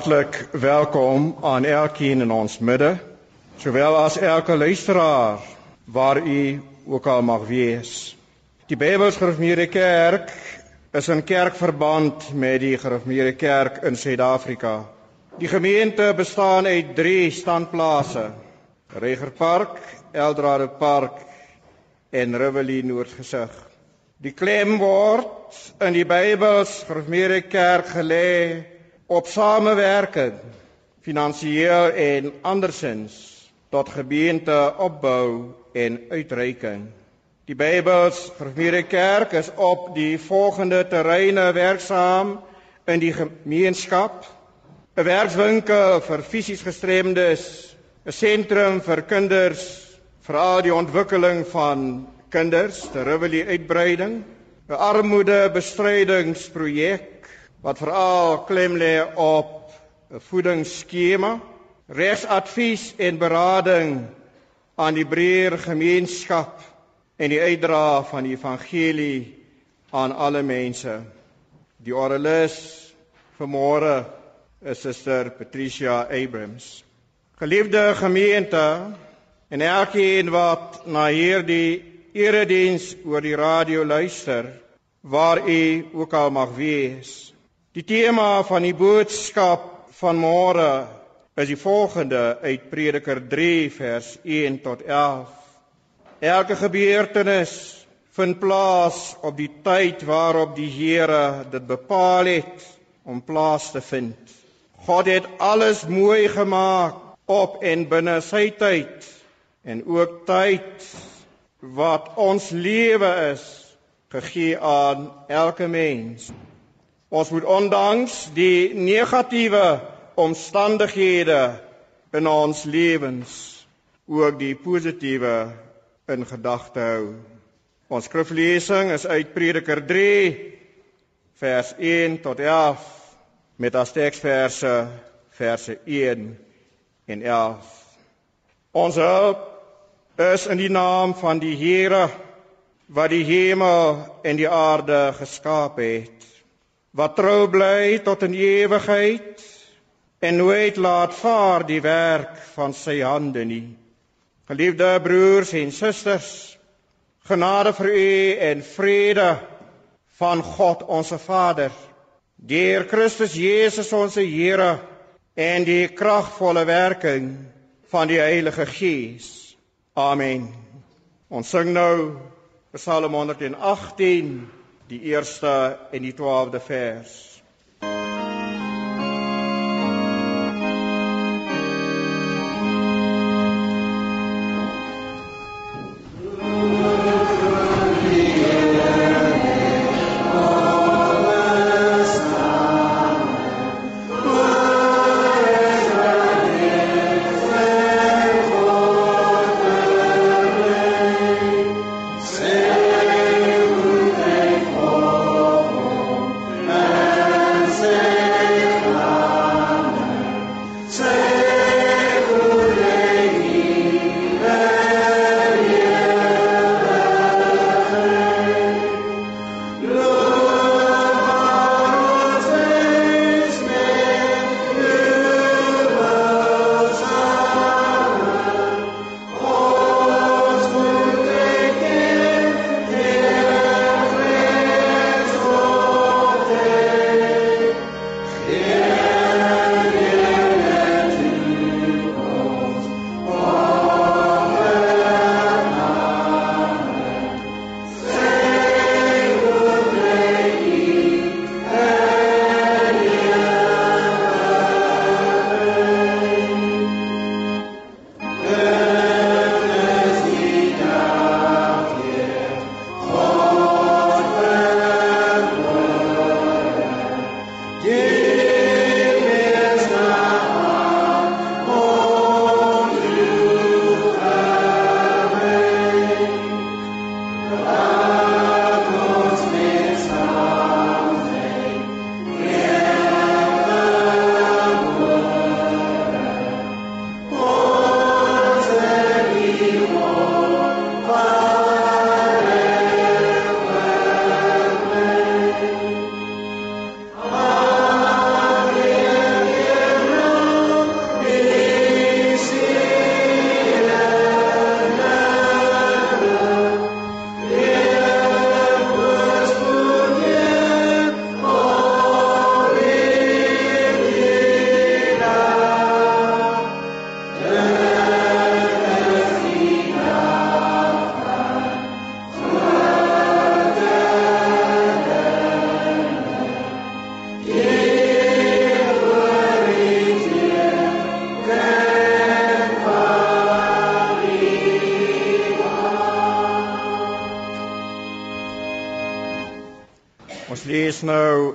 Hartlik welkom aan elkeen in ons midde, sowel as elke luisteraar waar u ook al mag wees. Die Bybelsgereformeerde Kerk is in kerkverband met die Gereformeerde Kerk in Suid-Afrika. Die gemeente bestaan uit 3 standplase: Regerpark, Eldorado Park en Rivoli Noordgesig. Die klem word in die Bybels Gereformeerde Kerk gelê op samewerking finansiëel en andersins tot gemeente opbou en uitreiking. Die Bybels Gereformeerde Kerk is op die volgende terreine werksaam in die gemeenskap: 'n werkswinkel vir fisies gestremdes, 'n sentrum vir kinders, veral die ontwikkeling van kinders, die Rivoli uitbreiding, 'n armoedebestrydingsprojek wat veral klem lê op 'n voedingsskema, regsadvies en berading aan die breër gemeenskap en die uitdra van die evangelie aan alle mense. Die oralis vanmôre is Suster Patricia Abrams. Geliefde gemeente en elkeen wat na hierdie erediens oor die radio luister, waar u ook al mag wees. Die tema van die boodskap van môre is die volgende uit Prediker 3 vers 1 tot 11. Elke gebeurtenis vind plaas op die tyd waarop die Here dit bepaal het om plaas te vind. God het alles mooi gemaak op en binne sy tyd en ook tyd wat ons lewe is gegee aan elke mens. Ons moet ondanks die negatiewe omstandighede in ons lewens ook die positiewe in gedagte hou. Ons skriflesing is uit Prediker 3 vers 1 tot 11 met as teksverse verse 1 en 11. Ons hulp is in die naam van die Here wat die hemel en die aarde geskaap het wat trou bly tot in ewigheid en nooit laat vaar die werk van sy hande nie. Geliefde broers en susters, genade vir u en vrede van God ons Vader, deur Christus Jesus ons Here en die kragvolle werking van die Heilige Gees. Amen. Ons sing nou Psalm 118 die eerste en die 12de vers.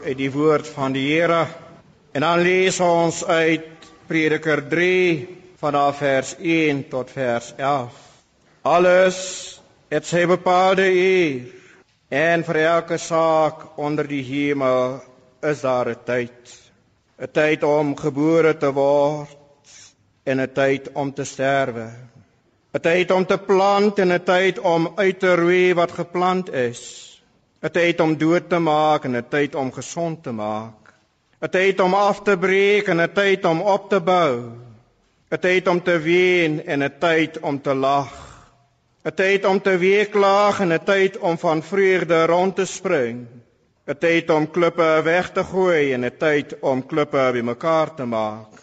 Uit die woord van die Here en dan lees ons uit Prediker 3 vanaf vers 1 tot vers 11. Alles het sy bepaalde uur en vir elke saak onder die hemel is daar 'n tyd. 'n Tyd om gebore te word en 'n tyd om te sterwe. 'n Tyd om te plant en 'n tyd om uit te roei wat geplant is. 'n tyd om dood te maak en 'n tyd om gesond te maak. 'n tyd om af te breek en 'n tyd om op te bou. 'n tyd om te ween en 'n tyd om te lag. 'n tyd om te weeklaag en 'n tyd om van vreugde rond te spring. 'n tyd om klippe weg te gooi en 'n tyd om klippe bymekaar te maak.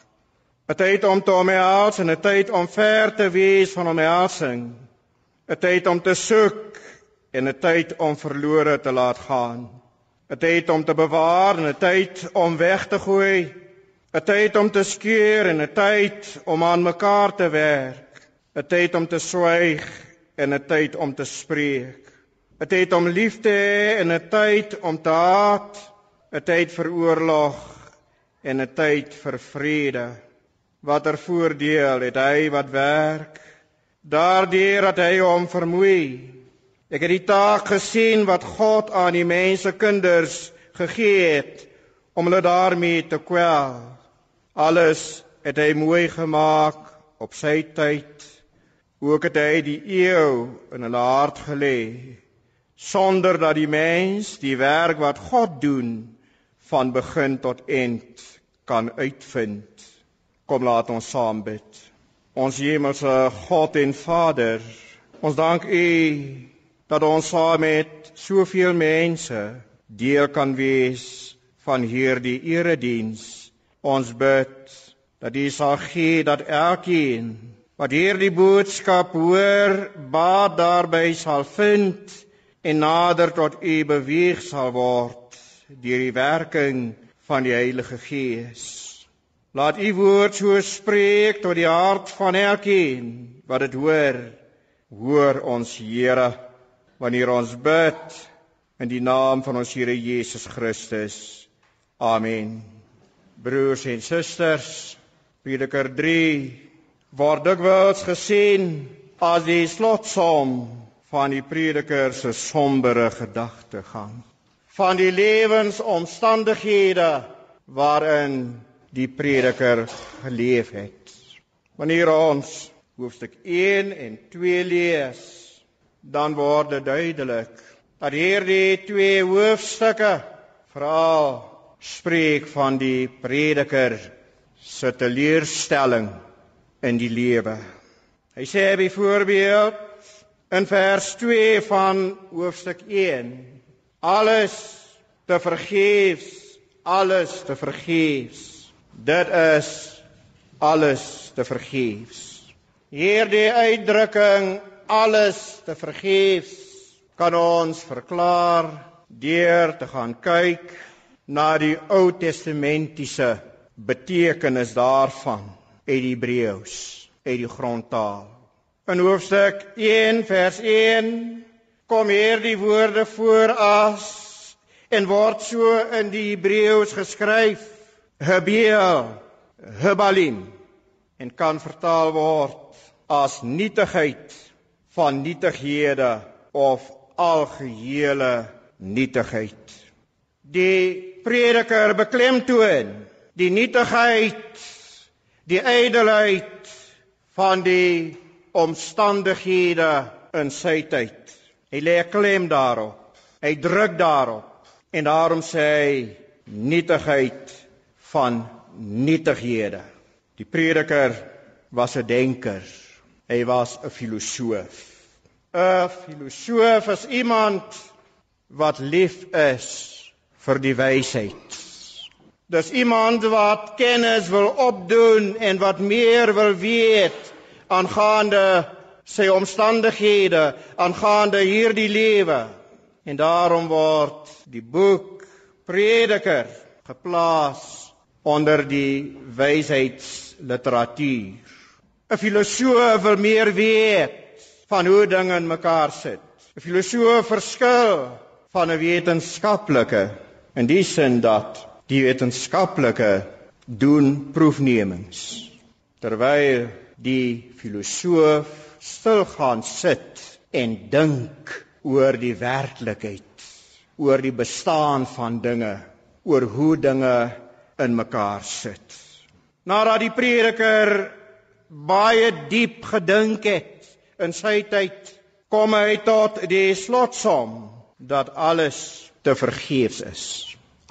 'n tyd om te omhels en 'n tyd om ver te wees van omhelsing. 'n tyd om te soek en 'n tyd om verlore te laat gaan. 'n Tyd om te bewaar en 'n tyd om weg te gooi. 'n Tyd om te skeur en 'n tyd om aan mekaar te werk. 'n Tyd om te swyg en 'n tyd om te spreek. 'n Tyd om lief te hê en 'n tyd om te haat. 'n Tyd vir oorlog en 'n tyd vir vrede. Watter voordeel het hy wat werk? Daardeur dat hy hom vermoei. Ek het die taak gesien wat God aan die mense kinders gegee het om hulle daarmee te kwel. Alles het hy mooi gemaak op sy tyd. Ook het hy die eeu in hulle hart gelê sonder dat die mens die werk wat God doen van begin tot eind kan uitvind. Kom laat ons saam bid. Ons hemelse God en Vader, ons dank U dat ons saam met soveel mense deel kan wees van hierdie erediens. Ons bid dat U sal gee dat elkeen wat hierdie boodskap hoor, baat daarby sal vind en nader tot U beweeg sal word deur die werking van die Heilige Gees. Laat U woord so spreek tot die hart van elkeen wat dit hoor. Hoor ons Here wanneer ons bid in die naam van ons Here Jesus Christus. Amen. Broers en susters, Prediker 3 word dikwels gesien as die slotsom van die prediker se sombere gedagtegang van die lewensomstandighede waarin die prediker geleef het. Wanneer ons hoofstuk 1 en 2 lees, dan word dit duidelik dat hierdie twee hoofstukke verhaal spreek van die prediker se teleurstelling in die lewe. Hy sê byvoorbeeld in vers 2 van hoofstuk 1 alles te vergeefs alles te vergeefs dit is alles te vergeefs hierdie uitdrukking alles te vergeefs kan ons verklaar deur te gaan kyk na die Ou Testamentiese betekenis daarvan uit die Hebreëus uit die grondtaal. In hoofstuk 1 vers 1 kom hier die woorde voor as en word so in die Hebreëus geskryf Hebeel Hebalim en kan vertaal word as nietigheid van nietighede of algehele nietigheid. Die prediker beklemtoon die nietigheid, die ydelheid van die omstandighede in sy tyd. Hy lê klem daarop. Hy druk daarop en daarom sê hy nietigheid van nietighede. Die prediker was 'n denker. Hy was 'n filosoof. 'n Filosoof is iemand wat lief is vir die wysheid. Dis iemand wat kennis wil opdoen en wat meer wil weet aangaande sy omstandighede, aangaande hierdie lewe. En daarom word die boek Prediker geplaas onder die wysheidsliteratuur. 'n Filosoof wil meer weet van hoe dinge in mekaar sit. 'n Filosoof verskil van 'n wetenskaplike in die sin dat die wetenskaplike doen proefnemings terwyl die filosoof stil gaan sit en dink oor die werklikheid, oor die bestaan van dinge, oor hoe dinge in mekaar sit. Nadat die prediker baie diep gedink het in sy tyd, kom hy tot die slotsom dat alles te vergeefs is.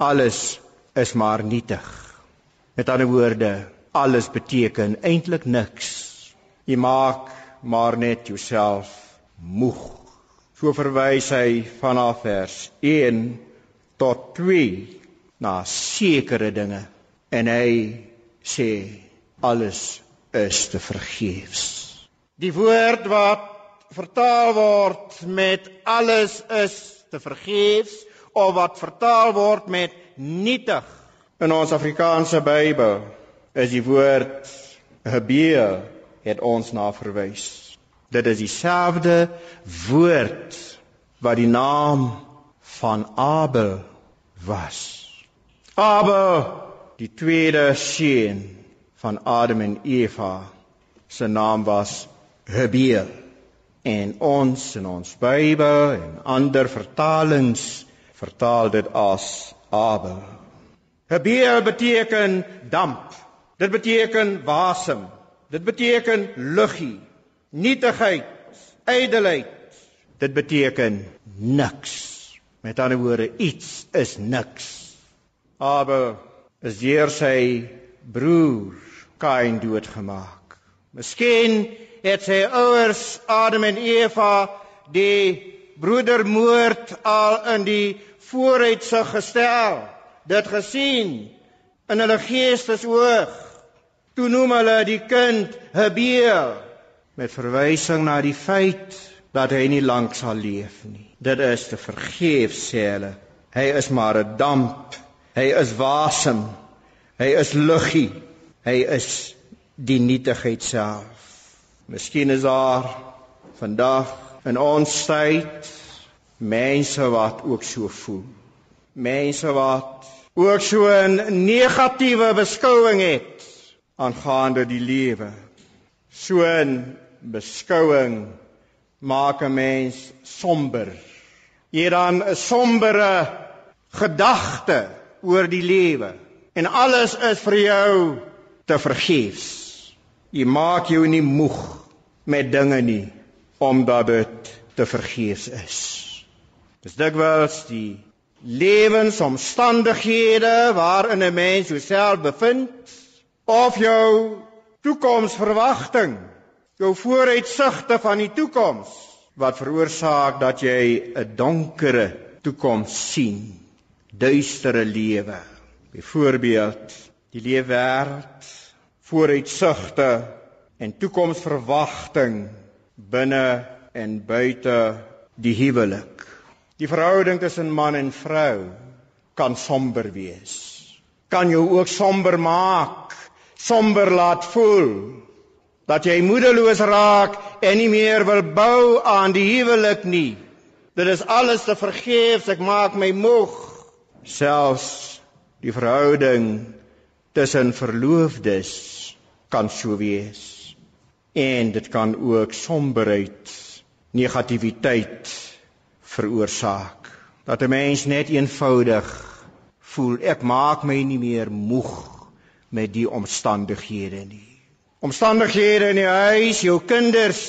Alles is maar nietig. Met ander woorde, alles beteken eintlik niks. Jy maak maar net jouself moeg. So verwys hy vanaf vers 1 tot 2 na sekere dinge en hy sê alles is te vergeefs. Die woord wat vertaal word met alles is te vergeefs of wat vertaal word met nietig in ons Afrikaanse Bybel is die woord hebeel het ons na verwys. Dit is dieselfde woord wat die naam van Abel was. Abel, die tweede seun van Adam en Eva, se naam was Hebeel. En ons in ons Bybel en ander vertalings vertaal dit as Abel. Hebeel beteken damp. Dit beteken wasem. Dit beteken luggie nietigheid, ydelheid. Dit beteken niks. Met ander woorde, iets is niks. Abel is deur sy broer Kain doodgemaak. Miskien het sy ouers Adam en Eva die broedermoord al in die vooruitsig gestel. Dit gesien in hulle geestesoog. Toe noem hulle die kind Habeel met verwysing na die feit dat hy nie lank sal leef nie. Dit is te vergeef sê hulle. Hy is maar 'n damp. Hy is wasem. Hy is luggie. Hy is die nietigheid self. Miskien is daar vandag in ons tyd mense wat ook so voel. Mense wat ook so 'n negatiewe beskouing het aangaande die lewe. So 'n beskouing maak 'n mens somber. Jy dan 'n sombere gedagte oor die lewe en alles is vir jou te vergeefs. Jy maak jou nie moeg met dinge nie omdat dit te vergeefs is. Dis dikwels die lewensomstandighede waarin 'n mens jouself bevind of jou toekomsverwagting jou vooruitsigte van die toekoms wat veroorsaak dat jy 'n donkere toekoms sien, duistere lewe. Byvoorbeeld, die lewe wêreld, vooruitsigte en toekomsverwagting binne en buite die huwelik. Die verhouding tussen man en vrou kan somber wees. Kan jou ook somber maak, somber laat voel dat jy moedeloos raak en nie meer wil bou aan die huwelik nie. Dit is alles te vergeefs, ek maak my moeg. Selfs die verhouding tussen verloofdes kan so wees. En dit kan ook somberheid, negativiteit veroorsaak. Dat 'n mens net eenvoudig voel ek maak my nie meer moeg met die omstandighede nie omstandighede in die huis, jou kinders.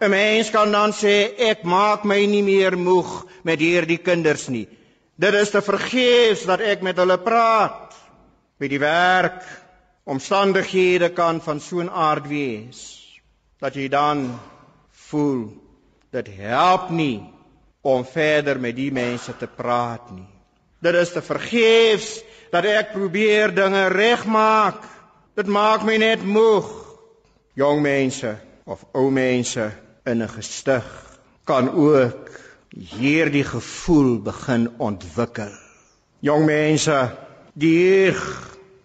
'n Mens kan dan sê ek maak my nie meer moeg met hierdie kinders nie. Dit is te vergeefs dat ek met hulle praat. By die werk, omstandighede kan van so 'n aard wees dat jy dan voel dit help nie om verder met die mense te praat nie. Dit is te vergeefs dat ek probeer dinge regmaak Dit maak my net moeg. Jong mense of ou mense in 'n gestig kan ook hierdie gevoel begin ontwikkel. Jong mense, die Heer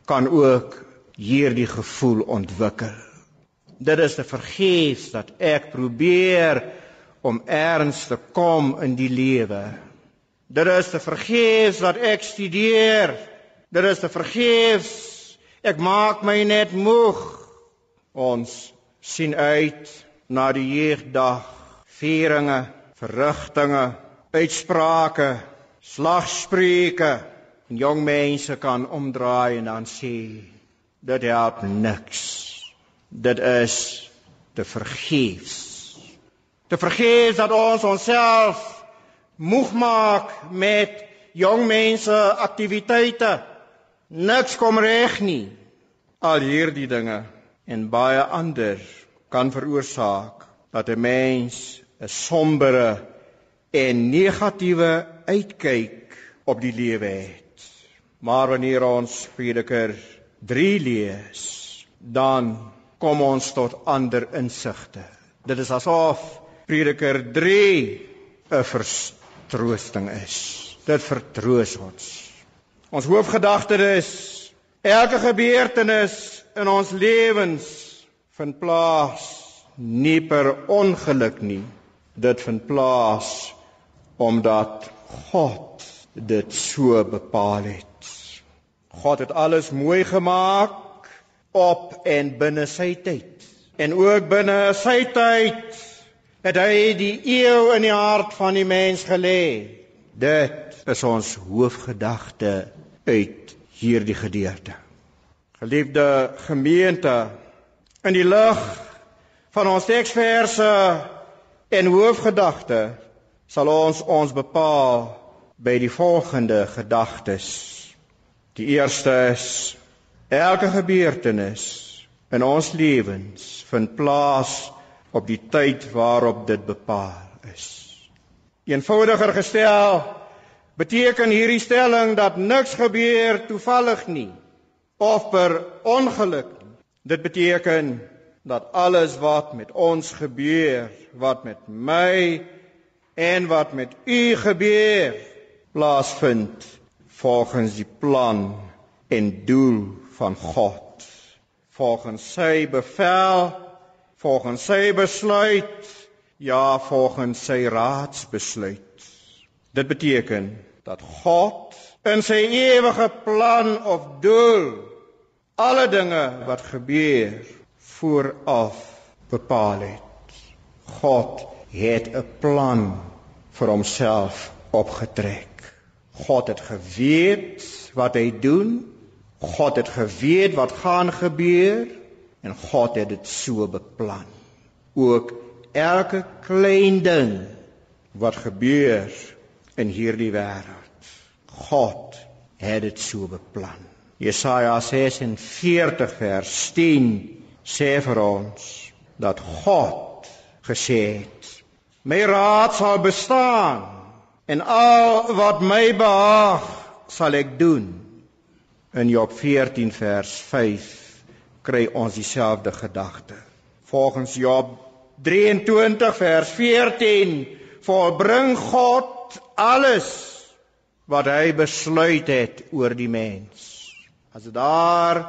kan ook hierdie gevoel ontwikkel. Dit is te vergeefs dat ek probeer om erns te kom in die lewe. Dit is te vergeefs dat ek studeer. Dit is te vergeefs. Ek maak my net moeg. Ons sien uit na die jeugdag, vieringe, verrigtinge, uitsprake, slagspreuke. En jong mense kan omdraai en dan sê dit help niks. Dit is te vergeefs. Te vergeefs dat ons onsself moeg maak met jong mense aktiwiteite. Niks kom reg nie. Al hierdie dinge en baie ander kan veroorsaak dat 'n mens 'n sombere en negatiewe uitkyk op die lewe het. Maar wanneer ons Prediker 3 lees, dan kom ons tot ander insigte. Dit is asof Prediker 3 'n vertroosting is. Dit vertroos ons. Ons hoofgedagte is elke gebeurtenis in ons lewens vind plaas nie per ongeluk nie. Dit vind plaas omdat God dit so bepaal het. God het alles mooi gemaak op en binne sy tyd. En ook binne sy tyd het hy die eeu in die hart van die mens gelê. Dit is ons hoofgedagte uit hierdie gedeelte. Geliefde gemeente, in die lig van ons teksverse en hoofgedagte sal ons ons bepaal by die volgende gedagtes. Die eerste is elke gebeurtenis in ons lewens vind plaas op die tyd waarop dit bepaal is. Eenvoudiger gestel beteken hierdie stelling dat niks gebeur toevallig nie of per ongeluk. Dit beteken dat alles wat met ons gebeur, wat met my en wat met u gebeur, plaasvind volgens die plan en doel van God. Volgens sy bevel, volgens sy besluit, ja, volgens sy raadsbesluit. Dit beteken dat God in sy ewige plan of doel alle dinge wat gebeur vooraf bepaal het. God het 'n plan vir homself opgetrek. God het geweet wat hy doen. God het geweet wat gaan gebeur en God het dit so beplan. Ook elke klein ding wat gebeur in hierdie wêreld. God het dit so beplan. Jesaja 46 vers 10 sê vir ons dat God gesê het: "My raad sal bestaan En al wat my behaag, sal ek doen. In Job 14 vers 5 kry ons dieselfde gedagte. Volgens Job 23 vers 14 volbring God alles wat hy besluit het oor die mens. As daar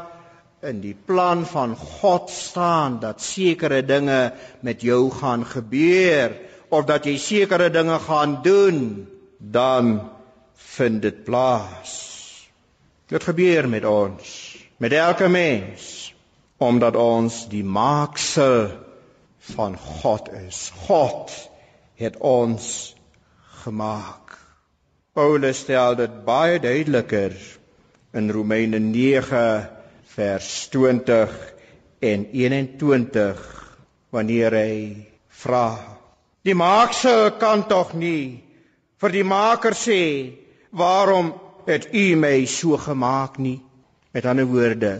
in die plan van God staan dat sekere dinge met jou gaan gebeur, of dat jy sekere dinge gaan doen, dan vind dit plaas. Dit gebeur met ons, met elke mens, omdat ons die maaksel van God is. God het ons gemaak. Paulus stel dit baie duideliker in Romeine 9 vers 20 en 21 wanneer hy vra Die maaksel kan tog nie vir die maker sê waarom het u my so gemaak nie? Met ander woorde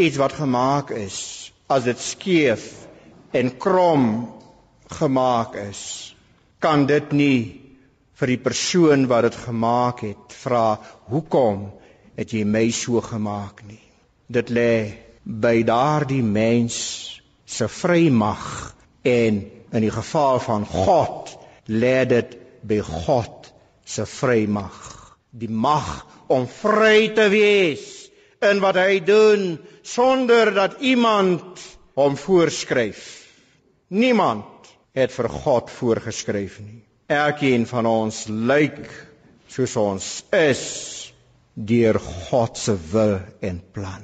iets wat gemaak is as dit skeef en krom gemaak is kan dit nie vir die persoon wat dit gemaak het vra hoekom het jy my so gemaak nie? Dit lê by daardie mens se vrymag en in die geval van God lê dit by God se vrymag. Die mag om vry te wees in wat hy doen sonder dat iemand hom voorskryf. Niemand het vir God voorgeskryf nie. Elkeen van ons lyk soos ons is deur God se wil en plan.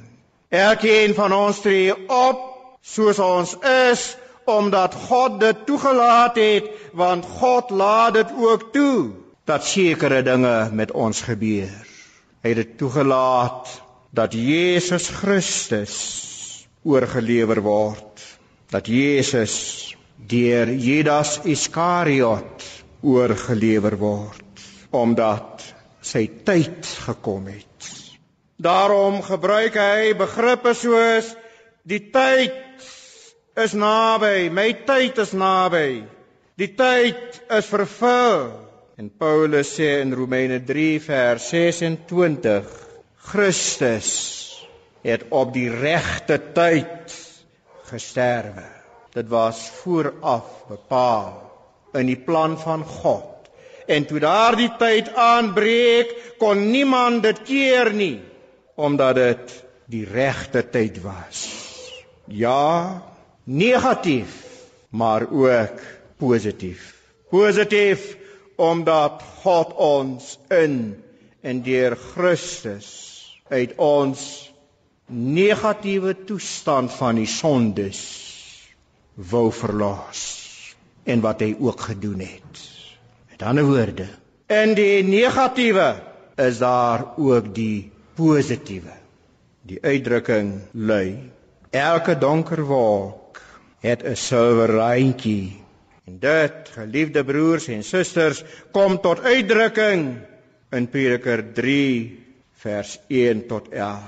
Elkeen van ons tree op soos ons is omdat God dit toegelaat het want God laat dit ook toe dat sekere dinge met ons gebeur. Hy het dit toegelaat dat Jesus Christus oorgelewer word. Dat Jesus deur Judas Iskariot oorgelewer word omdat sy tyd gekom het. Daarom gebruik hy begrippe soos die tyd is naby, my tyd is naby. Die tyd is vervul. En Paulus sê in Romeine 3 vers 26 Christus het op die regte tyd gesterwe. Dit was vooraf bepaal in die plan van God. En toe daardie tyd aanbreek, kon niemand dit keer nie omdat dit die regte tyd was. Ja, negatief, maar ook positief. Positief omdat God ons in en deur Christus uit ons negatiewe toestand van die sondes wou verlos en wat hy ook gedoen het. Met ander woorde, in die negatiewe is daar ook die positiewe. Die uitdrukking lui: Elke donker wolk het 'n silwer randjie. En dit, geliefde broers en susters, kom tot uitdrukking in Prediker 3 vers 1 tot 11.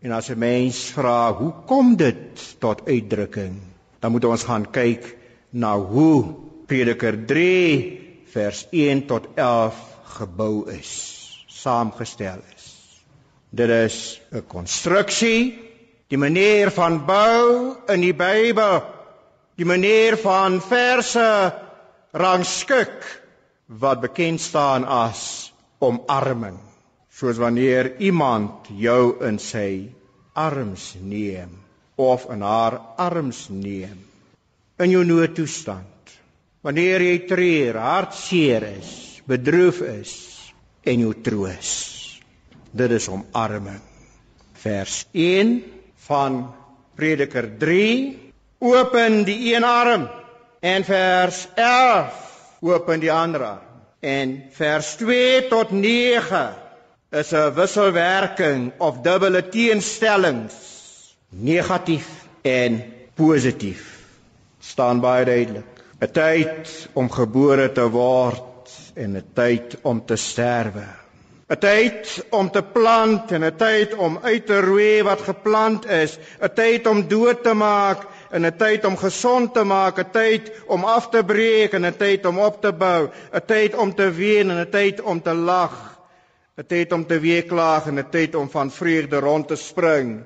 En as 'n mens vra, hoe kom dit tot uitdrukking? Dan moet ons gaan kyk na hoe Prediker 3 vers 1 tot 11 gebou is, saamgestel is. Dit is 'n konstruksie, die manier van bou in die Bybel, die manier van verse rangskik wat bekend staan as omarming, soos wanneer iemand jou in sy arms neem of in haar arms neem in jou noodtoestand. Wanneer jy treur, hartseer is, bedroef is en jou troos dit is omarming. Vers 1 van Prediker 3 open die een arm en vers 11 open die ander arm. En vers 2 tot 9 is 'n wisselwerking of dubbele teenstellings negatief en positief. Staan baie duidelik. 'n tyd om gebore te word en 'n tyd om te sterwe 'n tyd om te plant en 'n tyd om uit te roei wat geplant is, 'n tyd om dood te maak en 'n tyd om gesond te maak, 'n tyd om af te breek en 'n tyd om op te bou, 'n tyd om te ween en 'n tyd om te lag, 'n tyd om te weeklaag en 'n tyd om van vreugde rond te spring.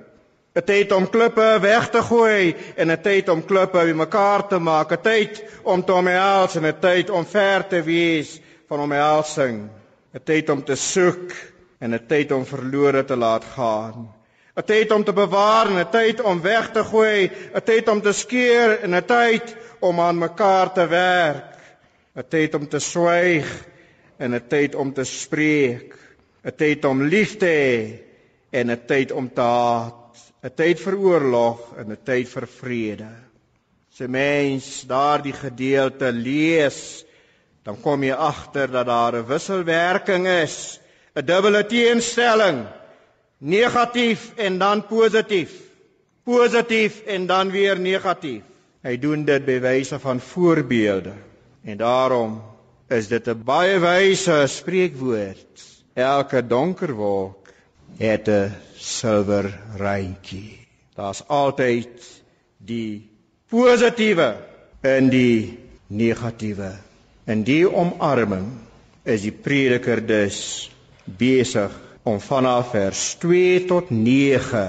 'n tyd om klippe weg te gooi en 'n tyd om klippe bymekaar te maak, 'n tyd om te omhels en 'n tyd om ver te wees van omhelsing. 'n tyd om te soek en 'n tyd om verlore te laat gaan. 'n tyd om te bewaar en 'n tyd om weg te gooi, 'n tyd om te skeer en 'n tyd om aan mekaar te werk. 'n tyd om te swyg en 'n tyd om te spreek. 'n tyd om lief te hê en 'n tyd om te haat. 'n tyd vir oorlog en 'n tyd vir vrede. Se mens daardie gedeelte lees dan kom jy agter dat daar 'n wisselwerking is, 'n dubbele teenstelling, negatief en dan positief. Positief en dan weer negatief. Hy doen dit by wyse van voorbeelde. En daarom is dit 'n baie wyse spreekwoord. Elke donker wolk het 'n silwer randjie. Daar's altyd die positiewe en die negatiewe In die omarming is die prediker dus besig om vanaf vers 2 tot 9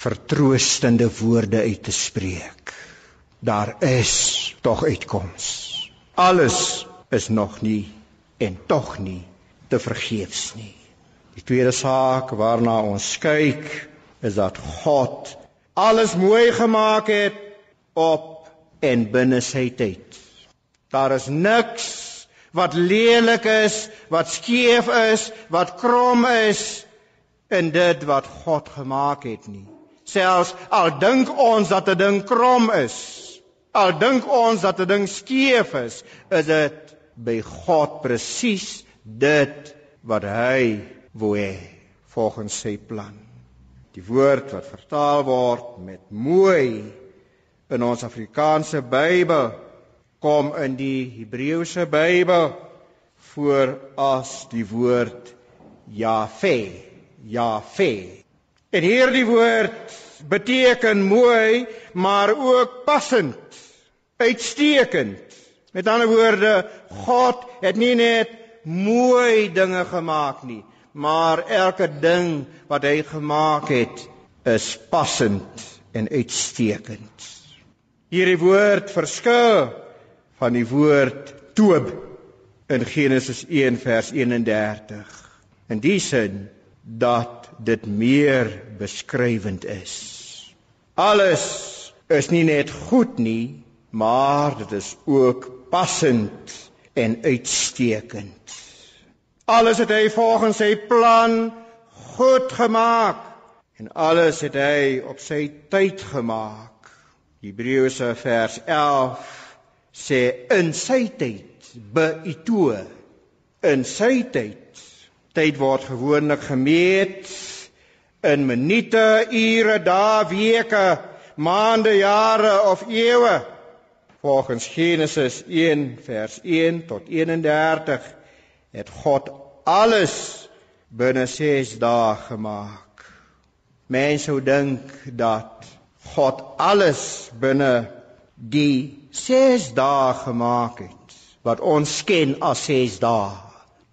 vertroostende woorde uit te spreek. Daar is tog uitkoms. Alles is nog nie en tog nie te vergeefs nie. Die tweede saak waarna ons kyk is dat God alles mooi gemaak het op en binne sy tyd. Daar is niks wat lelik is, wat skeef is, wat krom is in dit wat God gemaak het nie. Selfs al dink ons dat 'n ding krom is, al dink ons dat 'n ding skeef is, is dit by God presies dit wat hy wou hê volgens sy plan. Die woord wat vertaal word met mooi in ons Afrikaanse Bybel kom in die Hebreëse Bybel voor as die woord Jahwe, Jahwe. En hierdie woord beteken mooi, maar ook passend, uitstekend. Met ander woorde, God het nie net mooi dinge gemaak nie, maar elke ding wat hy gemaak het, is passend en uitstekend. Hierdie woord verskil van die woord toop in Genesis 1 vers 31. In die sin dat dit meer beskrywend is. Alles is nie net goed nie, maar dit is ook passend en uitstekend. Alles het hy volgens sy plan goed gemaak en alles het hy op sy tyd gemaak. Hebreëse vers 11 sê in sy tyd beito in sy tyd. Tyd word gewoonlik gemeet in minute ure dae weke maande jare of eeue. Volgens Genesis 1 vers 1 tot 31 het God alles binne 6 dae gemaak. Mense sou dink dat God alles binne die 6 dae gemaak het wat ons ken as 6 dae.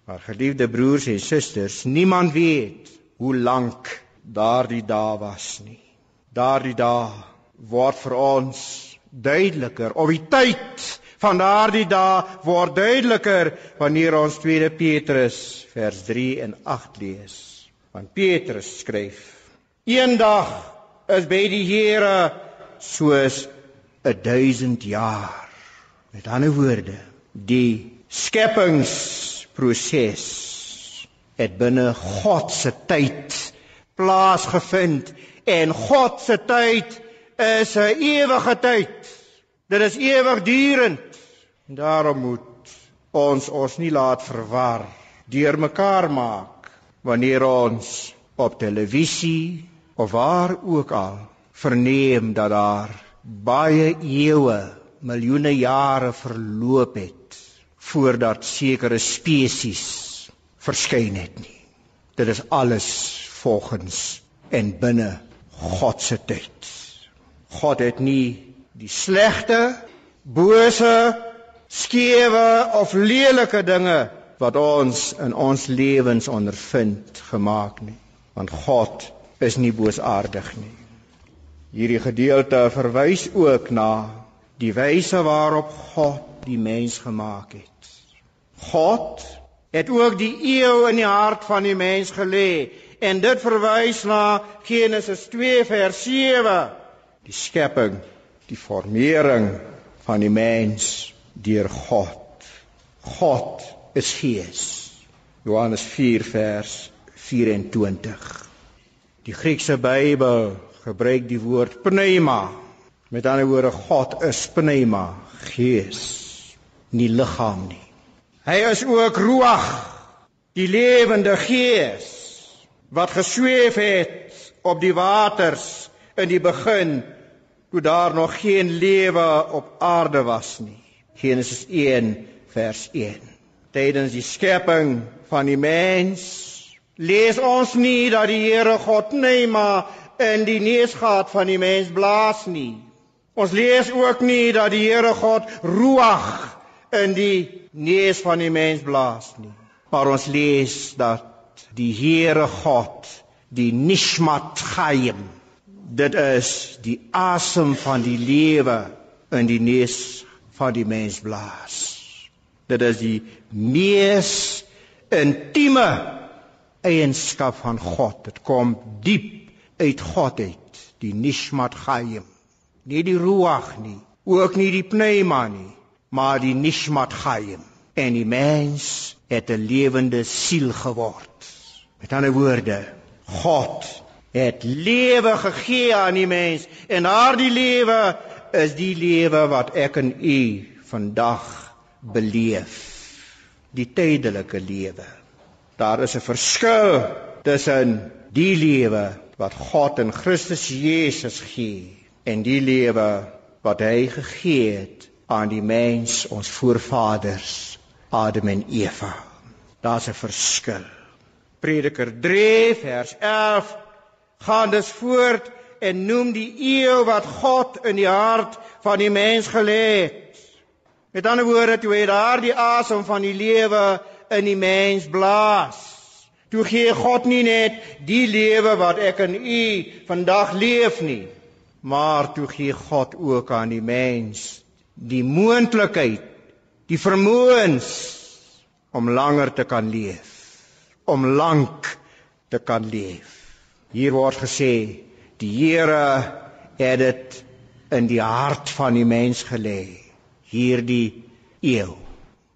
Maar geliefde broers en susters, niemand weet hoe lank daardie dae was nie. Daardie dae word vir ons duideliker. Op die tyd van daardie dae word duideliker wanneer ons 2 Petrus vers 3 en 8 lees. Want Petrus skryf: Eendag is by die Here soos 'n 1000 jaar. Met ander woorde, die skepingsproses het binne God se tyd plaasgevind en God se tyd is 'n ewige tyd. Dit is ewigdurend. En daarom moet ons ons nie laat verwar deur mekaar maak wanneer ons op televisie of waar ook al verneem dat daar baie eeue, miljoene jare verloop het voordat sekere spesies verskyn het nie. Dit is alles volgens en binne God se tyd. God het nie die slegte, bose, skewe of lelike dinge wat ons in ons lewens ondervind gemaak nie, want God is nie boosaardig nie. Hierdie gedeelte verwys ook na die wyse waarop God die mens gemaak het. God het ook die eeu in die hart van die mens gelê en dit verwys na Genesis 2 vers 7, die skepping, die formering van die mens deur God. God is Gees. Johannes 4 vers 24. Die Griekse Bybel gebruik die woord pneuma. Met ander woorde God is pneuma, gees, nie liggaam nie. Hy is ook ruach, die lewende gees wat gesweef het op die waters in die begin toe daar nog geen lewe op aarde was nie. Genesis 1 vers 1. Tydens die skepping van die mens lees ons nie dat die Here God pneuma in die neusgat van die mens blaas nie. Ons lees ook nie dat die Here God ruach in die neus van die mens blaas nie. Maar ons lees dat die Here God die nishmat chaim dit is die asem van die lewe in die neus van die mens blaas. Dit is die mees intieme eienskap van God. Dit kom diep uit God uit, die nishmat chaim. Nie die ruach nie, ook nie die pneuma nie, maar die nishmat chaim. en die mens het 'n lewende siel geword. Met ander woorde, God het lewe gegee aan die mens en daardie lewe is die lewe wat ek en u vandag beleef. Die tydelike lewe. Daar is 'n verskil tussen die lewe wat God in Christus Jesus gee en die lewe wat hy gegee het aan die mens, ons voorvaders, Adam en Eva. Daar's 'n verskil. Prediker 3 vers 11 gaan dus voort en noem die eeu wat God in die hart van die mens gelê het. Met ander woorde, toe hy daardie asem van die lewe in die mens blaas. Toe gee God nie net die lewe wat ek en u vandag leef nie, maar toe gee God ook aan die mens die moontlikheid, die vermoëns om langer te kan leef, om lank te kan leef. Hier word gesê die Here het dit in die hart van die mens gelê hierdie eeu.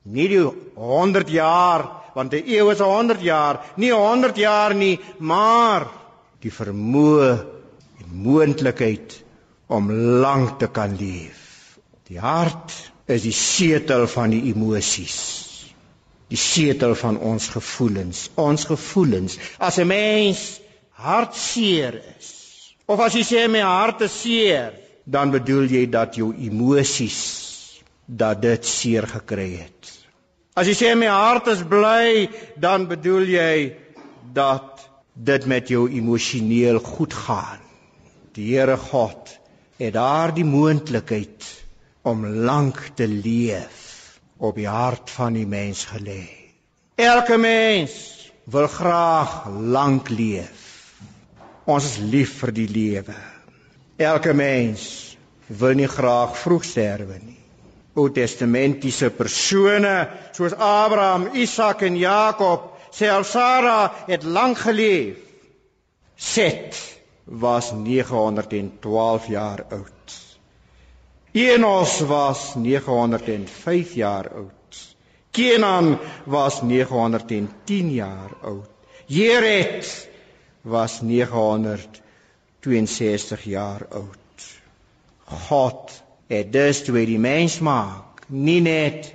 Nie die 100 jaar want 'n eeu is 100 jaar, nie 100 jaar nie, maar die vermoë en moontlikheid om lank te kan leef. Die hart is die setel van die emosies. Die setel van ons gevoelens, ons gevoelens. As 'n mens hartseer is, of as jy sê my hart is seer, dan bedoel jy dat jou emosies dat dit seer gekry het. As jy sê my hart is bly, dan bedoel jy dat dit met jou emosioneel goed gaan. Die Here God het daardie moontlikheid om lank te leef op die hart van die mens gelê. Elke mens wil graag lank leef. Ons is lief vir die lewe. Elke mens wil nie graag vroeg sterwe nie. Ou Testamentiese persone soos Abraham, Isak en Jakob, selfs Sara het lank geleef. Set was 912 jaar oud. Enos was 905 jaar oud. Kenan was 910 jaar oud. Jered was 962 jaar oud. God het dus toe hy die mens maak, nie net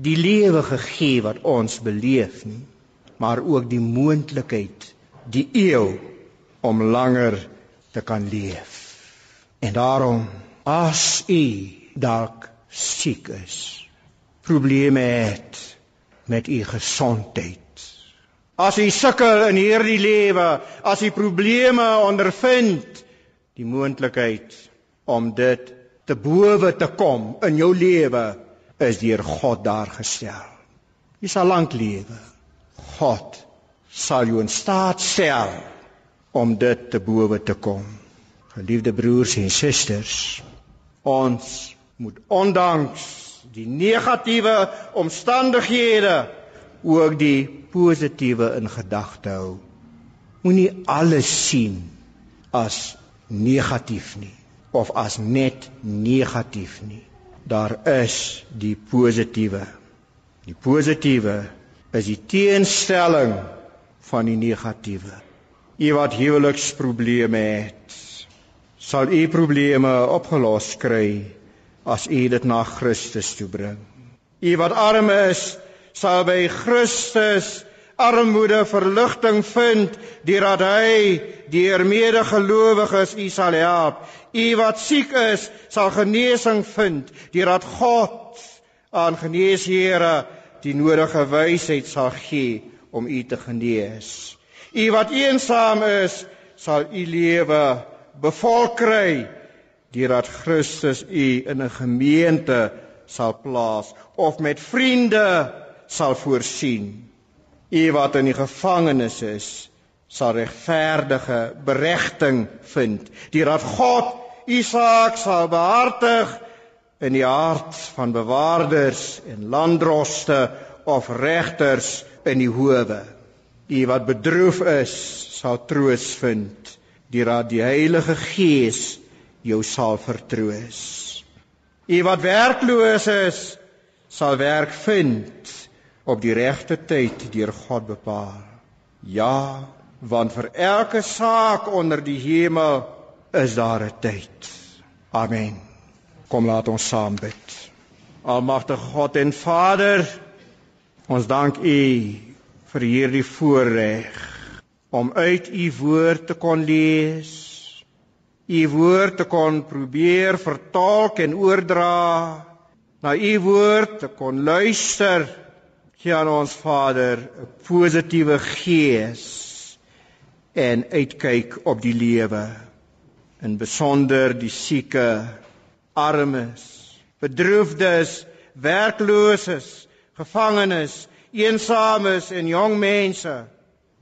die lewe gegee wat ons beleef nie, maar ook die moontlikheid, die eeu om langer te kan leef. En daarom as u dalk siek is, probleme het met u gesondheid. As u sukkel in hierdie lewe, as u probleme ondervind, die moontlikheid om dit te bowe te kom in jou lewe is deur God daar gestel. Jy sal lank lewe. God sal jou in staat stel om dit te bowe te kom. Geliefde broers en susters, ons moet ondanks die negatiewe omstandighede ook die positiewe in gedagte hou. Moenie alles sien as negatief nie of as net negatief nie. Daar is die positiewe. Die positiewe is die teenstelling van die negatiewe. U wat huweliksprobleme het, sal u probleme opgelos kry as u dit na Christus toe bring. U wat arm is, sal by Christus armoede verligting vind deurdat hy deur medegelowiges u sal help. U wat siek is, sal genesing vind deurdat God aan geneesheere die nodige wysheid sal gee om u te genees. U wat eensaam is, sal u lewe bevolk kry deurdat Christus u in 'n gemeente sal plaas of met vriende sal voorsien. U wat in die gevangenis is, sal regverdige beregting vind. Die dat God u saak sal behartig in die hart van bewaarders en landdroste of regters in die howe. U wat bedroef is, sal troos vind. Die dat die Heilige Gees jou sal vertroos. U wat werkloos is, sal werk vind op die regte tyd deur God bepaal. Ja, want vir elke saak onder die hemel is daar 'n tyd. Amen. Kom laat ons saam bid. Almagtige God en Vader, ons dank U vir hierdie voorreg om uit U woord te kon lees. U woord te kon probeer vertaal en oordra na U woord te kon luister gee aan ons Vader 'n positiewe gees en uitkyk op die lewe in besonder die sieke armes bedroefdes werklooses gevangenes eensames en jong mense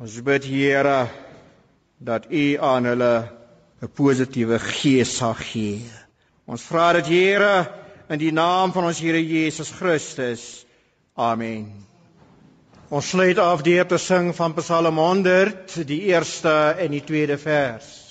ons bid Here dat U aan hulle 'n positiewe gees sal gee ons vra dit Here in die naam van ons Here Jesus Christus. Amen. Ons sluit af deur te sing van Psalm 100, die eerste en die tweede vers.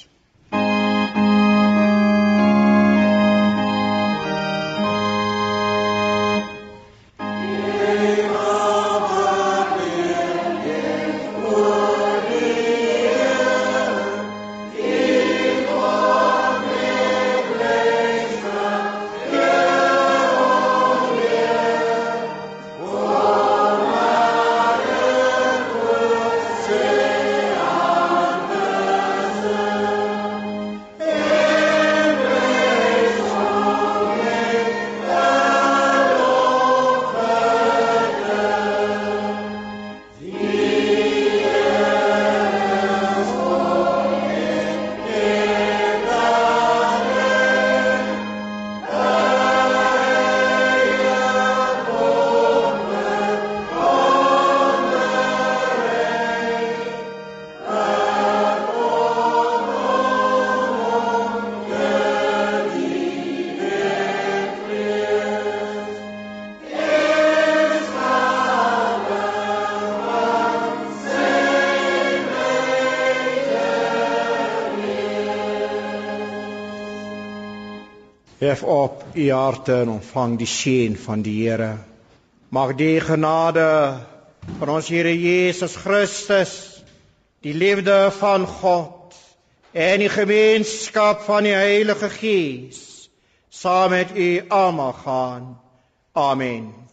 Hef op u harte en ontvang die seën van die Here. Mag die genade van ons Here Jesus Christus, die liefde van God en die gemeenskap van die Heilige Gees saam met u almal gaan. Amen.